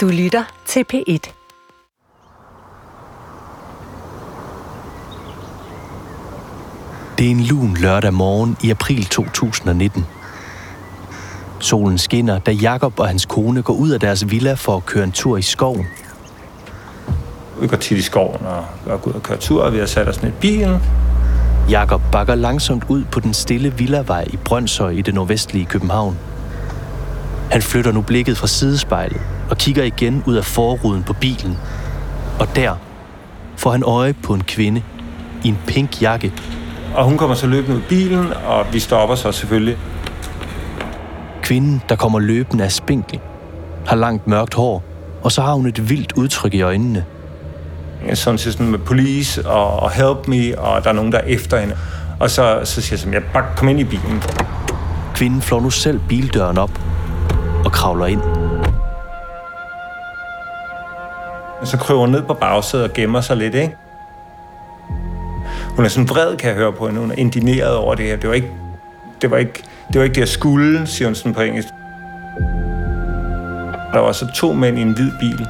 Du lytter til P1. Det er en lun lørdag morgen i april 2019. Solen skinner, da Jakob og hans kone går ud af deres villa for at køre en tur i skoven. Vi går tit i skoven og, og går ud og kører tur, og vi har sat os ned i bilen. Jakob bakker langsomt ud på den stille villavej i Brøndshøj i det nordvestlige København. Han flytter nu blikket fra sidespejlet og kigger igen ud af forruden på bilen. Og der får han øje på en kvinde i en pink jakke. Og hun kommer så løbende ud i bilen, og vi stopper så selvfølgelig. Kvinden, der kommer løbende af spinkel, har langt mørkt hår, og så har hun et vildt udtryk i øjnene. Sådan siger sådan med police og, og help me, og der er nogen, der er efter hende. Og så, så siger jeg sådan, jeg bare kom ind i bilen. Kvinden flår nu selv bildøren op og kravler ind. Og så kryber hun ned på bagsædet og gemmer sig lidt, ikke? Hun er sådan vred, kan jeg høre på hende. Hun er indineret over det her. Det var ikke det, var ikke, det, var ikke det jeg skulle, siger hun sådan på engelsk. Der var så to mænd i en hvid bil,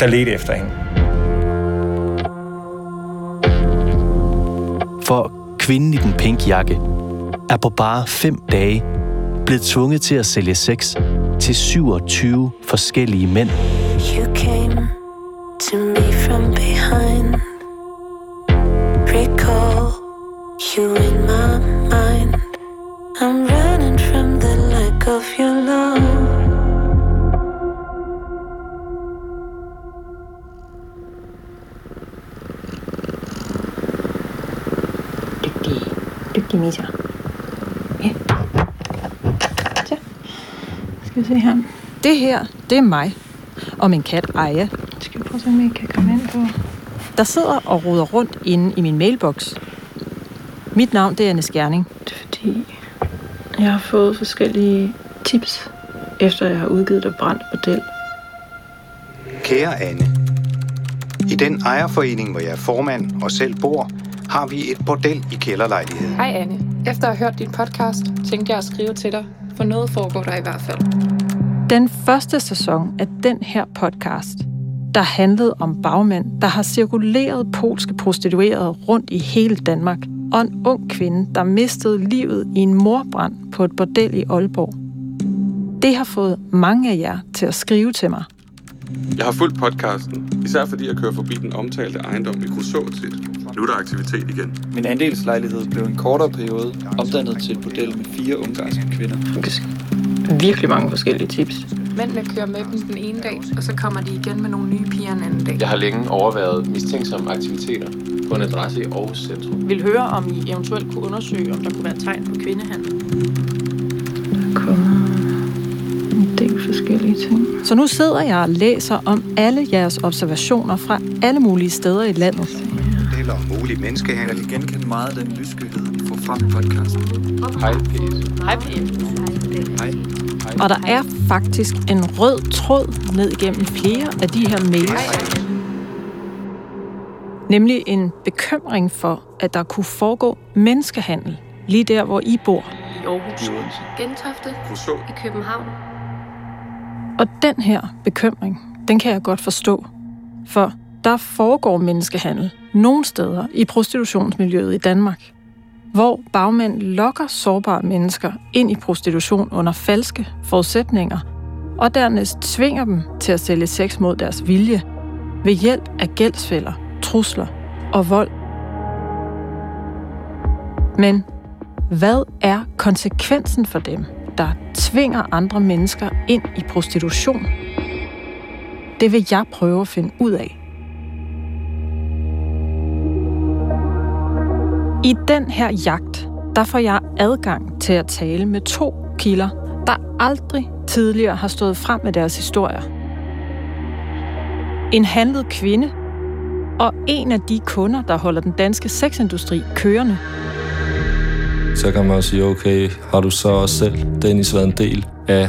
der ledte efter hende. For kvinden i den pink jakke er på bare fem dage blevet tvunget til at sælge sex til 27 forskellige mænd. You to me from behind. Recall you in my mind. I'm running from the lack of your love. dygtige, dygtige Misha. Ja. Så. Skal vi se her. Det her, det er mig og min kat Aya, Skal vi prøve at se, om jeg kan komme ind på... der sidder og roder rundt inde i min mailbox. Mit navn, det er Anne Skjerning. Det er fordi, jeg har fået forskellige tips, efter jeg har udgivet det brændt bordel. Kære Anne, i den ejerforening, hvor jeg er formand og selv bor, har vi et bordel i kælderlejligheden. Hej Anne. Efter at have hørt din podcast, tænkte jeg at skrive til dig, for noget foregår der i hvert fald. Den første sæson af den her podcast, der handlede om bagmænd, der har cirkuleret polske prostituerede rundt i hele Danmark, og en ung kvinde, der mistede livet i en morbrand på et bordel i Aalborg. Det har fået mange af jer til at skrive til mig. Jeg har fulgt podcasten, især fordi jeg kører forbi den omtalte ejendom i Kruså tit. Nu er der aktivitet igen. Min andelslejlighed blev en kortere periode omdannet til et bordel med fire ungarske kvinder. Virkelig mange forskellige tips. Mændene kører med dem den ene dag, og så kommer de igen med nogle nye piger en anden dag. Jeg har længe overvejet mistænksomme aktiviteter på en adresse i Aarhus Centrum. Vil høre, om I eventuelt kunne undersøge, om der kunne være tegn på kvindehandel. Der kommer en del forskellige ting. Så nu sidder jeg og læser om alle jeres observationer fra alle mulige steder i landet. Bordeller og mulig menneskehandel. Jeg kan genkende meget af den nysgerrighed, I får frem i podcasten. Hej, P1. Hej. Hej. Og der er faktisk en rød tråd ned igennem flere af de her mails. Nemlig en bekymring for, at der kunne foregå menneskehandel lige der, hvor I bor. I Aarhus, Gentofte, Kruså. i København. Og den her bekymring, den kan jeg godt forstå. For der foregår menneskehandel nogle steder i prostitutionsmiljøet i Danmark, hvor bagmænd lokker sårbare mennesker ind i prostitution under falske forudsætninger, og dernæst tvinger dem til at sælge sex mod deres vilje ved hjælp af gældsfælder, trusler og vold. Men hvad er konsekvensen for dem, der tvinger andre mennesker ind i prostitution? Det vil jeg prøve at finde ud af. I den her jagt, der får jeg adgang til at tale med to kilder, der aldrig tidligere har stået frem med deres historier. En handlet kvinde og en af de kunder, der holder den danske sexindustri kørende. Så kan man jo sige, okay, har du så også selv, Dennis, været en del af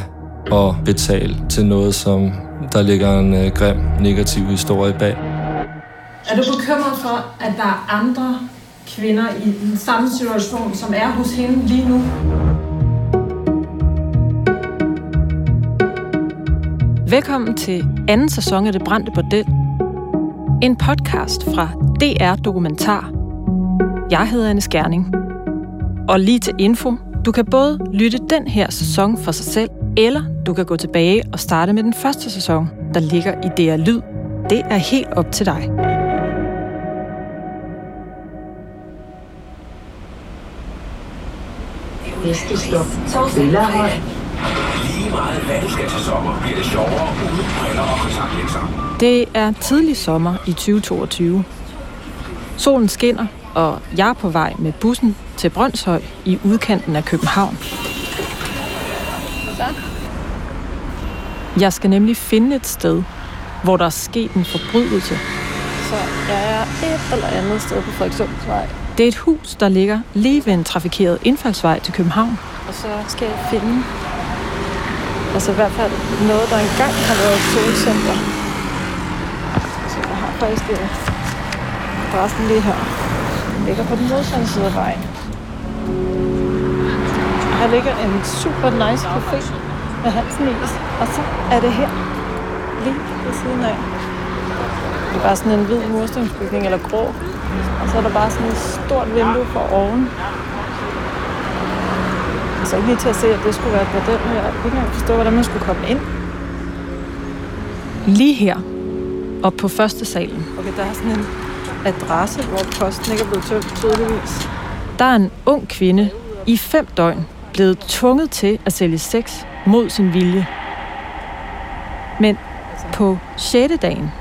at betale til noget, som der ligger en øh, grim, negativ historie bag? Er du bekymret for, at der er andre kvinder i den samme situation, som er hos hende lige nu? Velkommen til anden sæson af Det Brændte Bordel. En podcast fra DR Dokumentar. Jeg hedder Anne Skærning. Og lige til info, du kan både lytte den her sæson for sig selv, eller du kan gå tilbage og starte med den første sæson, der ligger i DR Lyd. Det er helt op til dig. Næste stop. Bellahøj. Lige meget hvad du skal til sommer, bliver det sjovere uden briller og kontaktlinser. Det er tidlig sommer i 2022. Solen skinner, og jeg er på vej med bussen til Brøndshøj i udkanten af København. Jeg skal nemlig finde et sted, hvor der er sket en forbrydelse. Så jeg er et eller andet sted på Frederikssundsvej. Det er et hus, der ligger lige ved en trafikeret indfaldsvej til København. Og så skal jeg finde altså i hvert fald noget, der engang har været et solcenter. Så jeg har faktisk det adressen lige her. Den ligger på den modsatte side af vejen. Her ligger en super nice café med Hansen Is. Og så er det her, lige ved siden af. Det er bare sådan en hvid murstensbygning, eller grå. Og så er der bare sådan et stort vindue for oven. Så ikke lige til at se, at det skulle være et bordel, men jeg kan ikke forstå, hvordan man skulle komme ind. Lige her, op på første salen, Okay, der er sådan en adresse, hvor posten ikke er blevet tømt tydeligvis. der er en ung kvinde i fem døgn blevet tvunget til at sælge sex mod sin vilje. Men på 6. dagen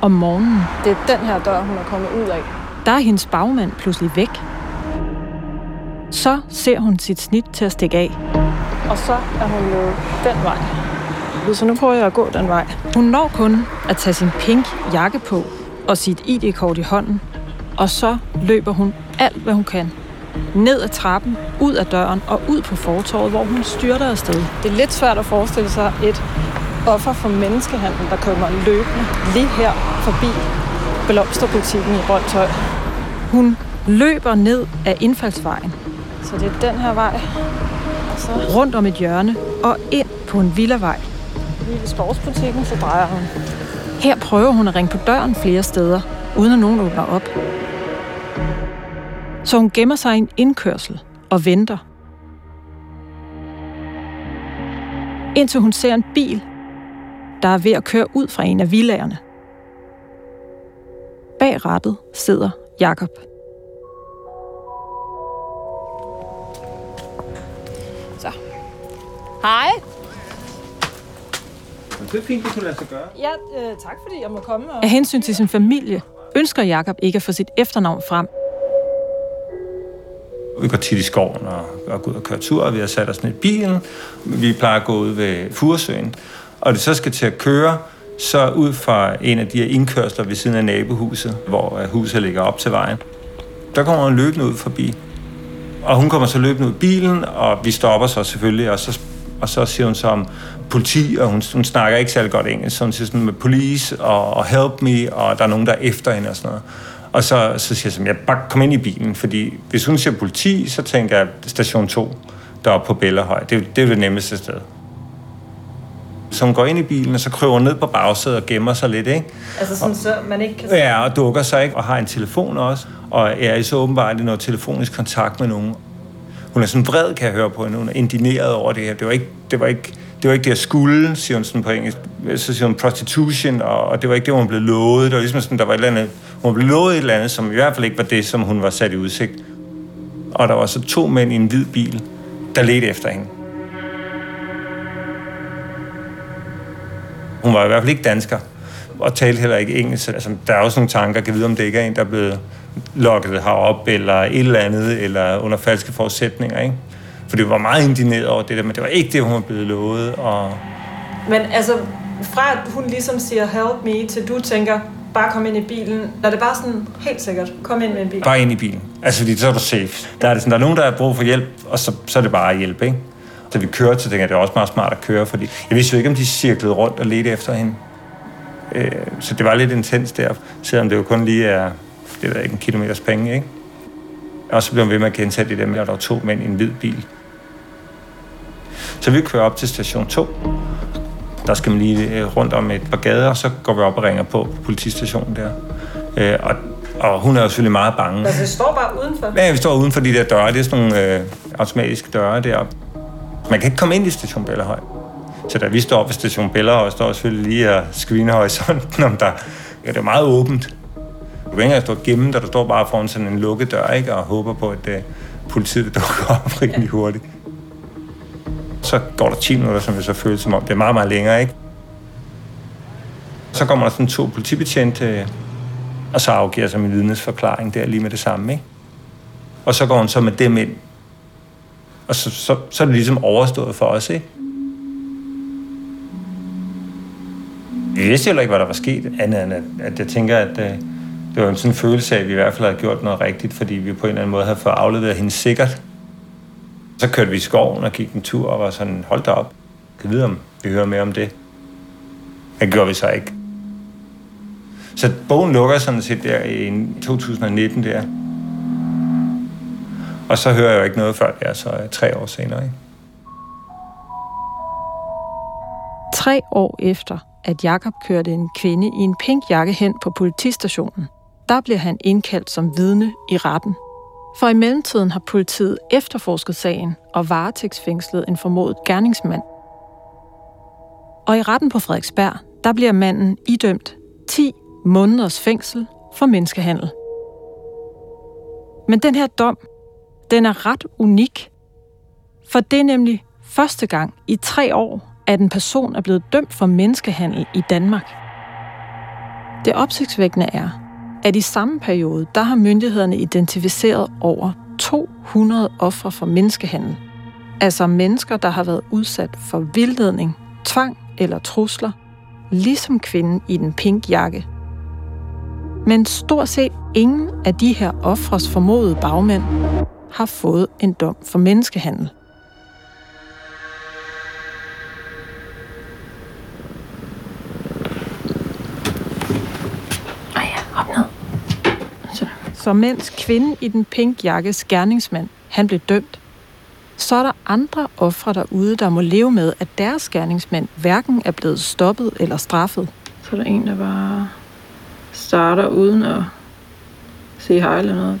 om morgenen, Det er den her dør, hun er kommet ud af. Der er hendes bagmand pludselig væk. Så ser hun sit snit til at stikke af. Og så er hun jo den vej. Så nu prøver jeg at gå den vej. Hun når kun at tage sin pink jakke på og sit ID-kort i hånden, og så løber hun alt, hvad hun kan. Ned ad trappen, ud af døren og ud på fortorvet, hvor hun styrter afsted. Det er lidt svært at forestille sig et offer for menneskehandel, der kommer løbende lige her forbi blomsterbutikken i Brøndshøj. Hun løber ned ad indfaldsvejen, Så det er den her vej. Og så rundt om et hjørne og ind på en villavej. lige ved sportsbutikken, så drejer hun. Her prøver hun at ringe på døren flere steder, uden at nogen åbner op. Så hun gemmer sig i en indkørsel og venter. Indtil hun ser en bil, der er ved at køre ud fra en af villagerne. Bag rattet sidder Jakob. Hej. Det er fint, det kunne lade sig gøre. Ja, øh, tak fordi jeg må komme. Og... Af hensyn til sin familie ønsker Jakob ikke at få sit efternavn frem. Vi går tit i skoven og, og går ud og kører tur, og vi har sat os ned i bilen. Vi plejer at gå ud ved Furesøen. Og det så skal til at køre, så ud fra en af de her indkørsler ved siden af nabohuset, hvor øh, huset ligger op til vejen, der kommer hun løbende ud forbi. Og hun kommer så løbende ud i bilen, og vi stopper så selvfølgelig, og så, og så siger hun så om politi, og hun, hun snakker ikke særlig godt engelsk, så hun siger sådan med police og, og help me, og der er nogen, der er efter hende og sådan noget. Og så, så siger jeg sådan, jeg bare kom ind i bilen, fordi hvis hun siger politi, så tænker jeg station 2, der er på Bellerhøj. Det, det er det nemmeste sted. Hun går ind i bilen, og så kryber hun ned på bagsædet og gemmer sig lidt, ikke? Altså sådan, så man ikke kan... Ja, og dukker sig ikke, og har en telefon også, og er i så åbenbart i noget telefonisk kontakt med nogen. Hun er sådan vred, kan jeg høre på hende. Hun er indineret over det her. Det var ikke det, var ikke, det, var ikke det jeg skulle, siger hun sådan på engelsk. Så siger hun prostitution, og, og det var ikke det, hun blev lovet. Det var ligesom sådan, der var et eller andet, hun blev lovet et eller andet, som i hvert fald ikke var det, som hun var sat i udsigt. Og der var så to mænd i en hvid bil, der ledte efter hende. Hun var i hvert fald ikke dansker, og talte heller ikke engelsk. Altså, der er også nogle tanker, kan vide, om det ikke er en, der er blevet lokket herop, eller et eller andet, eller under falske forudsætninger, ikke? For det var meget indineret over det der, men det var ikke det, hun var blevet lovet, og Men altså, fra at hun ligesom siger help me, til du tænker, bare kom ind i bilen, er det bare sådan helt sikkert, kom ind med en bil. bare ind i bilen. Altså, fordi så er du safe. Der er, det sådan, der er nogen, der har brug for hjælp, og så, så er det bare hjælp, ikke? Så vi kørte, så tænkte jeg, det er også meget smart at køre, fordi jeg vidste jo ikke, om de cirklede rundt og ledte efter hende. Øh, så det var lidt intens der, selvom det jo kun lige er, det er ikke en kilometers penge, ikke? Og så blev hun ved med at gentage det der med, at der var to mænd i en hvid bil. Så vi kører op til station 2, Der skal man lige øh, rundt om et par gader, og så går vi op og ringer på, på politistationen der. Øh, og, og hun er jo selvfølgelig meget bange. Altså, det står bare udenfor? Ja, vi står uden for de der døre. Det er sådan nogle øh, automatiske døre deroppe. Man kan ikke komme ind i station Bellerhøj. Så da vi står op ved station Bellerhøj, står selvfølgelig lige og screener horisonten, om der... Ja, det er meget åbent. Du kan ikke stå og gemme dig, du står bare foran sådan en lukket dør, ikke? Og håber på, at uh, politiet dukker op rigtig hurtigt. Så går der 10 minutter, som jeg så føles som om. Det er meget, meget længere, ikke? Så kommer der sådan to politibetjente, og så afgiver sig min vidnesforklaring der lige med det samme, ikke? Og så går hun så med dem ind. Og så, så, så er det ligesom overstået for os, ikke? Vi vidste heller ikke, hvad der var sket, andet end at, at jeg tænker, at uh, det var en sådan følelse af, at vi i hvert fald havde gjort noget rigtigt, fordi vi på en eller anden måde havde fået afleveret hende sikkert. Så kørte vi i skoven og gik en tur og var sådan, hold da op, kan vide, om vi hører mere om det. Det gjorde vi så ikke. Så bogen lukker sådan set der i 2019 der. Og så hører jeg jo ikke noget før det er så øh, tre år senere. Ikke? Tre år efter, at Jakob kørte en kvinde i en pink jakke hen på politistationen, der bliver han indkaldt som vidne i retten. For i mellemtiden har politiet efterforsket sagen og varetægtsfængslet en formodet gerningsmand. Og i retten på Frederiksberg, der bliver manden idømt 10 måneders fængsel for menneskehandel. Men den her dom, den er ret unik, for det er nemlig første gang i tre år, at en person er blevet dømt for menneskehandel i Danmark. Det opsigtsvækkende er, at i samme periode, der har myndighederne identificeret over 200 ofre for menneskehandel. Altså mennesker, der har været udsat for vildledning, tvang eller trusler, ligesom kvinden i den pink jakke. Men stort set ingen af de her ofres formodede bagmænd har fået en dom for menneskehandel. Så mens kvinden i den pink jakkes gerningsmand, han blev dømt, så er der andre ofre derude, der må leve med, at deres gerningsmand hverken er blevet stoppet eller straffet. Så er der en, der bare starter uden at sige hej eller noget.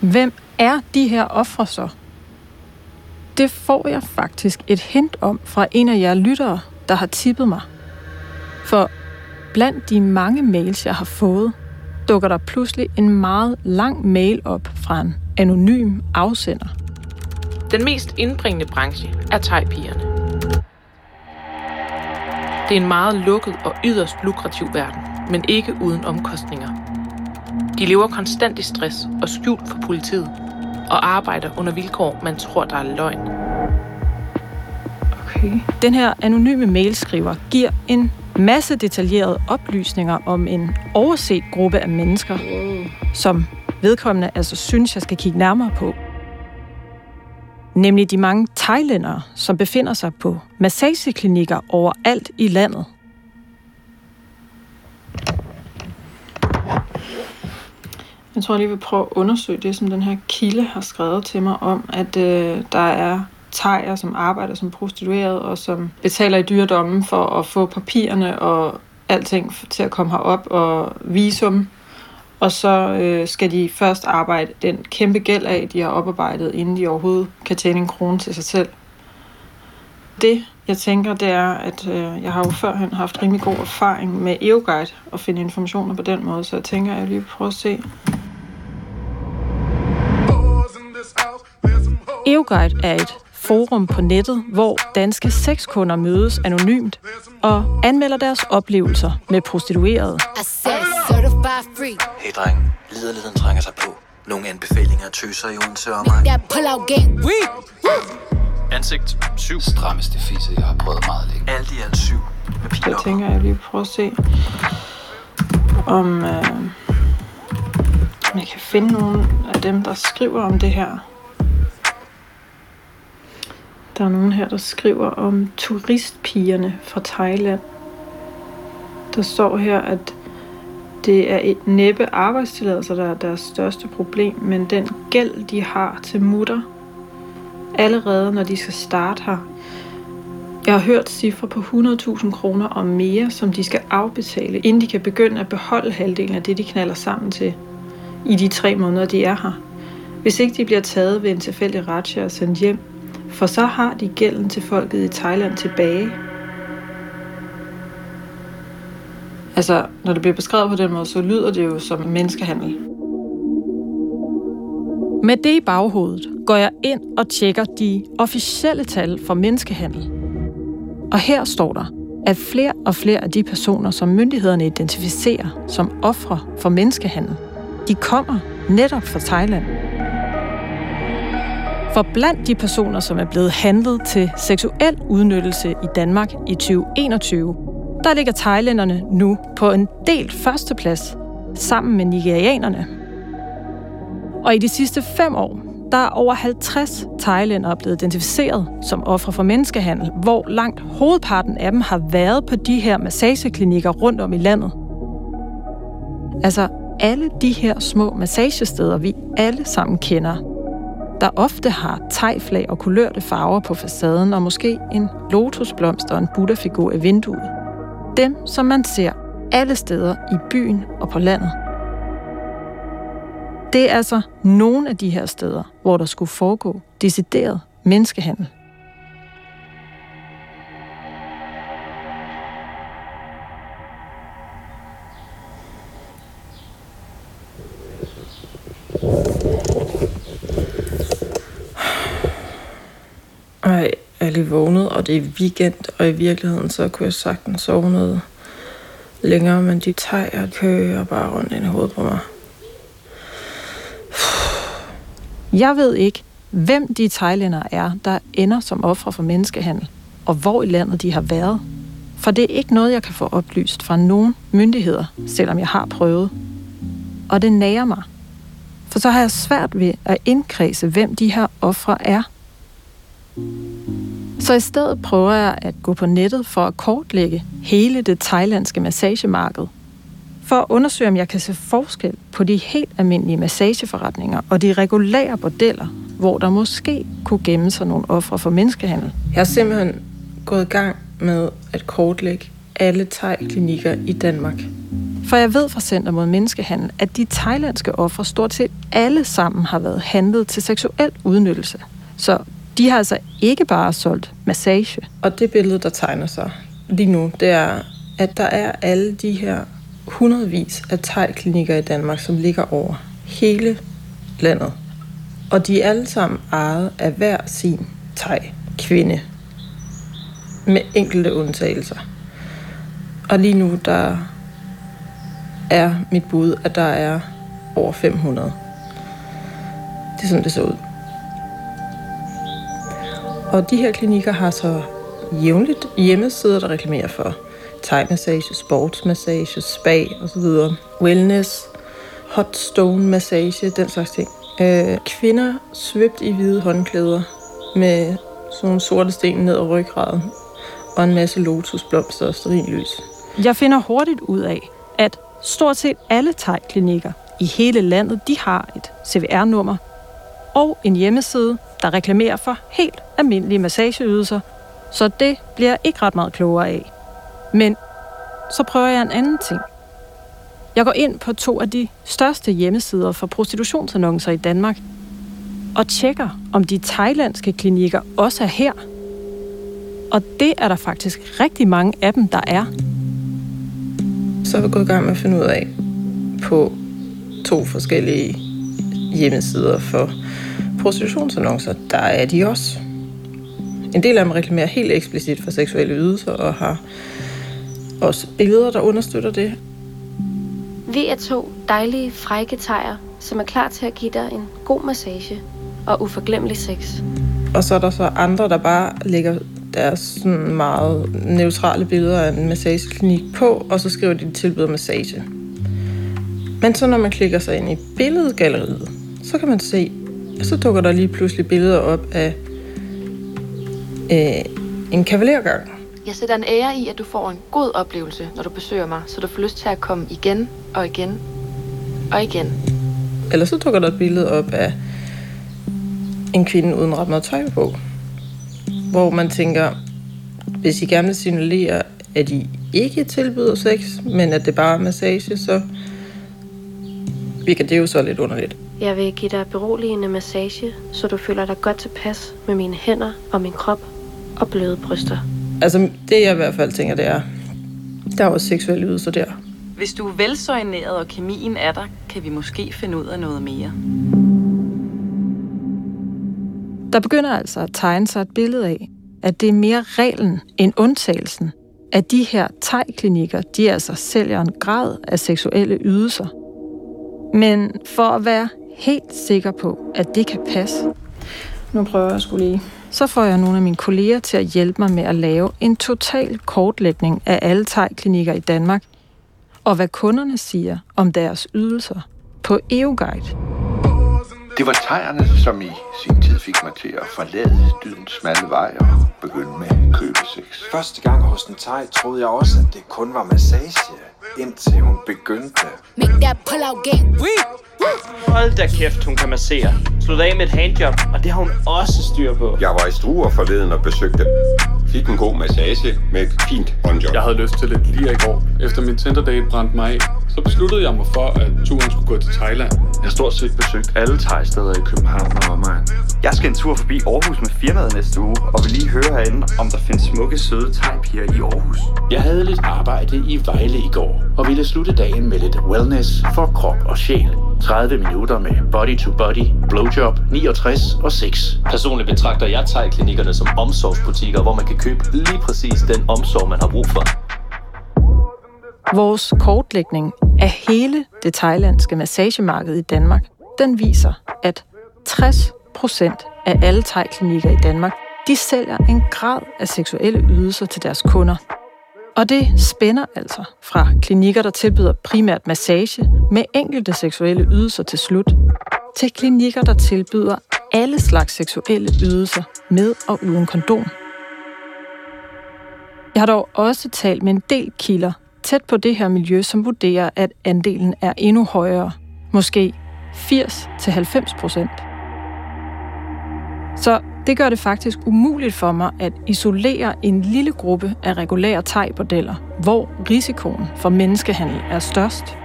Hvem er de her ofre så? Det får jeg faktisk et hint om fra en af jer lyttere, der har tippet mig. For blandt de mange mails, jeg har fået, dukker der pludselig en meget lang mail op fra en anonym afsender. Den mest indbringende branche er tegpigerne. Det er en meget lukket og yderst lukrativ verden, men ikke uden omkostninger. De lever konstant i stress og skjult for politiet, og arbejder under vilkår, man tror, der er løgn. Okay. Den her anonyme mailskriver giver en masse detaljerede oplysninger om en overset gruppe af mennesker, som vedkommende altså synes, jeg skal kigge nærmere på. Nemlig de mange thailændere, som befinder sig på massageklinikker overalt i landet. Jeg tror jeg lige vil prøve at undersøge det, som den her kilde har skrevet til mig om, at øh, der er tejer, som arbejder som prostitueret, og som betaler i dyredommen for at få papirerne og alting til at komme herop, og visum. Og så øh, skal de først arbejde den kæmpe gæld af, de har oparbejdet, inden de overhovedet kan tjene en krone til sig selv. Det, jeg tænker, det er, at øh, jeg har jo førhen haft rimelig god erfaring med EOGuide og finde informationer på den måde, så jeg tænker, at jeg lige prøver at se. EOGuide er et forum på nettet, hvor danske sexkunder mødes anonymt og anmelder deres oplevelser med prostituerede. Hey dreng, liderligheden trænger sig på. Nogle anbefalinger af tøser i Odense og mig. Ansigt 7. Strammeste fisse, jeg har prøvet meget længe. Alt i alt 7. Med Så jeg tænker, at jeg lige prøver at se, om, øh, om jeg kan finde nogle af dem, der skriver om det her. Der er nogen her, der skriver om turistpigerne fra Thailand. Der står her, at det er et næppe arbejdstilladelser, der er deres største problem, men den gæld, de har til mutter, allerede når de skal starte her, Jeg har hørt cifre på 100.000 kroner og mere, som de skal afbetale, inden de kan begynde at beholde halvdelen af det, de knaller sammen til i de tre måneder, de er her. Hvis ikke de bliver taget ved en tilfældig ratcha og sendt hjem, for så har de gælden til folket i Thailand tilbage. Altså, når det bliver beskrevet på den måde, så lyder det jo som menneskehandel. Med det i baghovedet går jeg ind og tjekker de officielle tal for menneskehandel. Og her står der, at flere og flere af de personer, som myndighederne identificerer som ofre for menneskehandel, de kommer netop fra Thailand. For blandt de personer, som er blevet handlet til seksuel udnyttelse i Danmark i 2021, der ligger thailænderne nu på en delt førsteplads sammen med nigerianerne. Og i de sidste fem år, der er over 50 thailændere blevet identificeret som ofre for menneskehandel, hvor langt hovedparten af dem har været på de her massageklinikker rundt om i landet. Altså alle de her små massagesteder, vi alle sammen kender, der ofte har tegflag og kulørte farver på facaden og måske en lotusblomst og en buddha-figur i vinduet. Dem, som man ser alle steder i byen og på landet. Det er altså nogle af de her steder, hvor der skulle foregå decideret menneskehandel. Jeg lige vågnet, og det er weekend, og i virkeligheden så kunne jeg sagtens sove noget længere, men de tager kører bare rundt ind i hovedet på mig. Jeg ved ikke, hvem de thailændere er, der ender som ofre for menneskehandel, og hvor i landet de har været. For det er ikke noget, jeg kan få oplyst fra nogen myndigheder, selvom jeg har prøvet. Og det nærer mig. For så har jeg svært ved at indkredse, hvem de her ofre er. Så i stedet prøver jeg at gå på nettet for at kortlægge hele det thailandske massagemarked. For at undersøge, om jeg kan se forskel på de helt almindelige massageforretninger og de regulære bordeller, hvor der måske kunne gemme sig nogle ofre for menneskehandel. Jeg har simpelthen gået i gang med at kortlægge alle thai-klinikker i Danmark. For jeg ved fra Center mod Menneskehandel, at de thailandske ofre stort set alle sammen har været handlet til seksuel udnyttelse. Så de har altså ikke bare solgt massage. Og det billede, der tegner sig lige nu, det er, at der er alle de her hundredvis af thai-klinikker i Danmark, som ligger over hele landet. Og de er alle sammen ejet af hver sin thai-kvinde. Med enkelte undtagelser. Og lige nu, der er mit bud, at der er over 500. Det er sådan, det ser ud. Og de her klinikker har så jævnligt hjemmesider, der reklamerer for thai-massage, sportsmassage, spa osv. Wellness, hot stone massage, den slags ting. Øh, kvinder svøbt i hvide håndklæder med sådan nogle sorte sten ned over ryggraden og en masse lotusblomster og sterinlys. Jeg finder hurtigt ud af, at stort set alle thai-klinikker i hele landet, de har et CVR-nummer og en hjemmeside, der reklamerer for helt almindelige massageydelser, så det bliver ikke ret meget klogere af. Men så prøver jeg en anden ting. Jeg går ind på to af de største hjemmesider for prostitutionsannoncer i Danmark og tjekker, om de thailandske klinikker også er her. Og det er der faktisk rigtig mange af dem, der er. Så er vi gået i gang med at finde ud af på to forskellige hjemmesider for prostitutionsannoncer, der er de også. En del af dem reklamerer helt eksplicit for seksuelle ydelser og har også billeder, der understøtter det. Vi er to dejlige, frække tejer, som er klar til at give dig en god massage og uforglemmelig sex. Og så er der så andre, der bare lægger deres sådan meget neutrale billeder af en massageklinik på, og så skriver de, de tilbyder massage. Men så når man klikker sig ind i billedgalleriet, så kan man se, at så dukker der lige pludselig billeder op af øh, en kavalergang. Jeg sætter en ære i, at du får en god oplevelse, når du besøger mig, så du får lyst til at komme igen og igen og igen. Eller så dukker der et billede op af en kvinde uden ret meget tøj på. Hvor man tænker, hvis I gerne vil signalere, at I ikke tilbyder sex, men at det bare er massage, så virker det jo så lidt underligt. Jeg vil give dig beroligende massage, så du føler dig godt tilpas med mine hænder og min krop og bløde bryster. Altså, det jeg i hvert fald tænker, det er, der er også seksuelle ydelser der. Hvis du er velsøjneret, og kemien er der, kan vi måske finde ud af noget mere. Der begynder altså at tegne sig et billede af, at det er mere reglen end undtagelsen, at de her thai-klinikker, de altså sælger en grad af seksuelle ydelser. Men for at være helt sikker på, at det kan passe, nu prøver jeg skulle lige, så får jeg nogle af mine kolleger til at hjælpe mig med at lave en total kortlægning af alle thai-klinikker i Danmark, og hvad kunderne siger om deres ydelser på EU-guide. Det var tegerne, som i sin tid fik mig til at forlade dydens smalle vej og begynde med købesex. Første gang hos en thai troede jeg også, at det kun var massage, indtil hun begyndte. Make that pull-out game. Hold da kæft, hun kan massere. Slut af med et handjob, og det har hun også styr på. Jeg var i Struer forleden og besøgte Fik en god massage med et fint håndjob. Jeg havde lyst til lidt lige i går. Efter min Tinder-date brændte mig af, så besluttede jeg mig for, at turen skulle gå til Thailand. Jeg har stort set besøgt alle thai-steder i København og omegn. Jeg skal en tur forbi Aarhus med firmaet næste uge, og vil lige høre herinde, om der findes smukke, søde thai i Aarhus. Jeg havde lidt arbejde i Vejle i går, og ville slutte dagen med lidt wellness for krop og sjæl. 30 minutter med body to body, blowjob, 69 og 6. Personligt betragter jeg thai-klinikkerne som omsorgsbutikker, hvor man kan købe lige præcis den omsorg, man har brug for. Vores kortlægning af hele det thailandske massagemarked i Danmark, den viser, at 60 procent af alle thai-klinikker i Danmark, de sælger en grad af seksuelle ydelser til deres kunder. Og det spænder altså fra klinikker, der tilbyder primært massage med enkelte seksuelle ydelser til slut, til klinikker, der tilbyder alle slags seksuelle ydelser med og uden kondom. Jeg har dog også talt med en del kilder tæt på det her miljø, som vurderer, at andelen er endnu højere. Måske 80-90 procent. Så det gør det faktisk umuligt for mig at isolere en lille gruppe af regulære tegbordeller, hvor risikoen for menneskehandel er størst.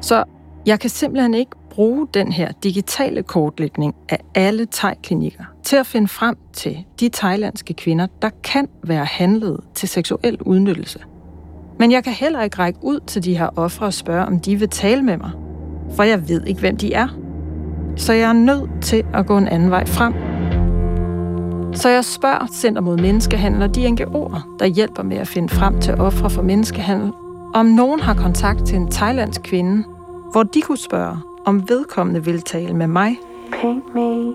Så jeg kan simpelthen ikke bruge den her digitale kortlægning af alle tegklinikker til at finde frem til de thailandske kvinder, der kan være handlet til seksuel udnyttelse. Men jeg kan heller ikke række ud til de her ofre og spørge, om de vil tale med mig, for jeg ved ikke, hvem de er. Så jeg er nødt til at gå en anden vej frem. Så jeg spørger Center mod Menneskehandel og de NGO'er, der hjælper med at finde frem til ofre for menneskehandel, om nogen har kontakt til en thailandsk kvinde, hvor de kunne spørge, om vedkommende vil tale med mig. Paint me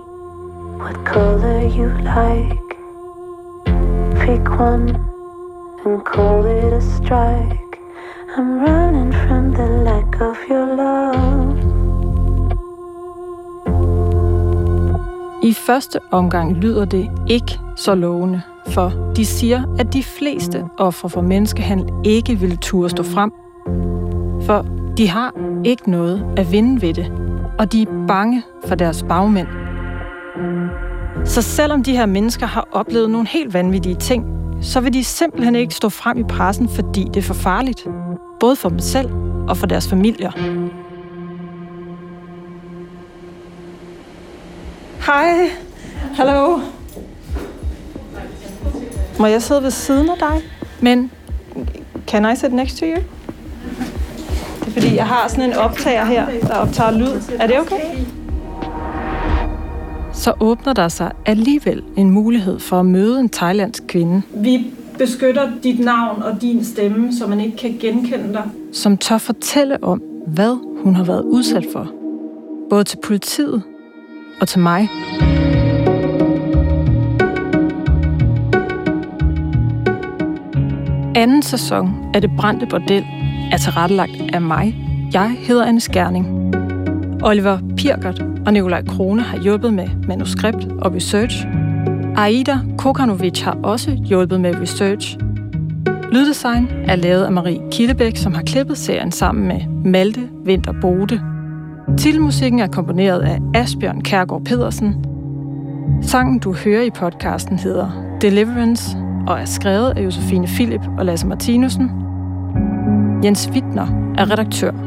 what color you like. Pick one and call it a strike. I'm running from the lack of your love. I første omgang lyder det ikke så lovende, for de siger, at de fleste ofre for menneskehandel ikke vil turde stå frem. For de har ikke noget at vinde ved det, og de er bange for deres bagmænd. Så selvom de her mennesker har oplevet nogle helt vanvittige ting, så vil de simpelthen ikke stå frem i pressen, fordi det er for farligt. Både for dem selv og for deres familier. Hej. Hallo. Må jeg sidde ved siden af dig? Men can I sit next to you? Det er fordi, jeg har sådan en optager her, der optager lyd. Er det okay? Så åbner der sig alligevel en mulighed for at møde en thailandsk kvinde. Vi beskytter dit navn og din stemme, så man ikke kan genkende dig. Som tør fortælle om, hvad hun har været udsat for. Både til politiet og til mig. Anden sæson af Det Brændte Bordel er tilrettelagt af mig. Jeg hedder Anne Skærning. Oliver Pirkert og Nikolaj Krone har hjulpet med manuskript og research. Aida Kokanovic har også hjulpet med research. Lyddesign er lavet af Marie Killebæk, som har klippet serien sammen med Malte Vinter Bode. Titelmusikken er komponeret af Asbjørn Kærgaard Pedersen. Sangen, du hører i podcasten, hedder Deliverance og er skrevet af Josefine Philip og Lasse Martinussen. Jens Wittner er redaktør.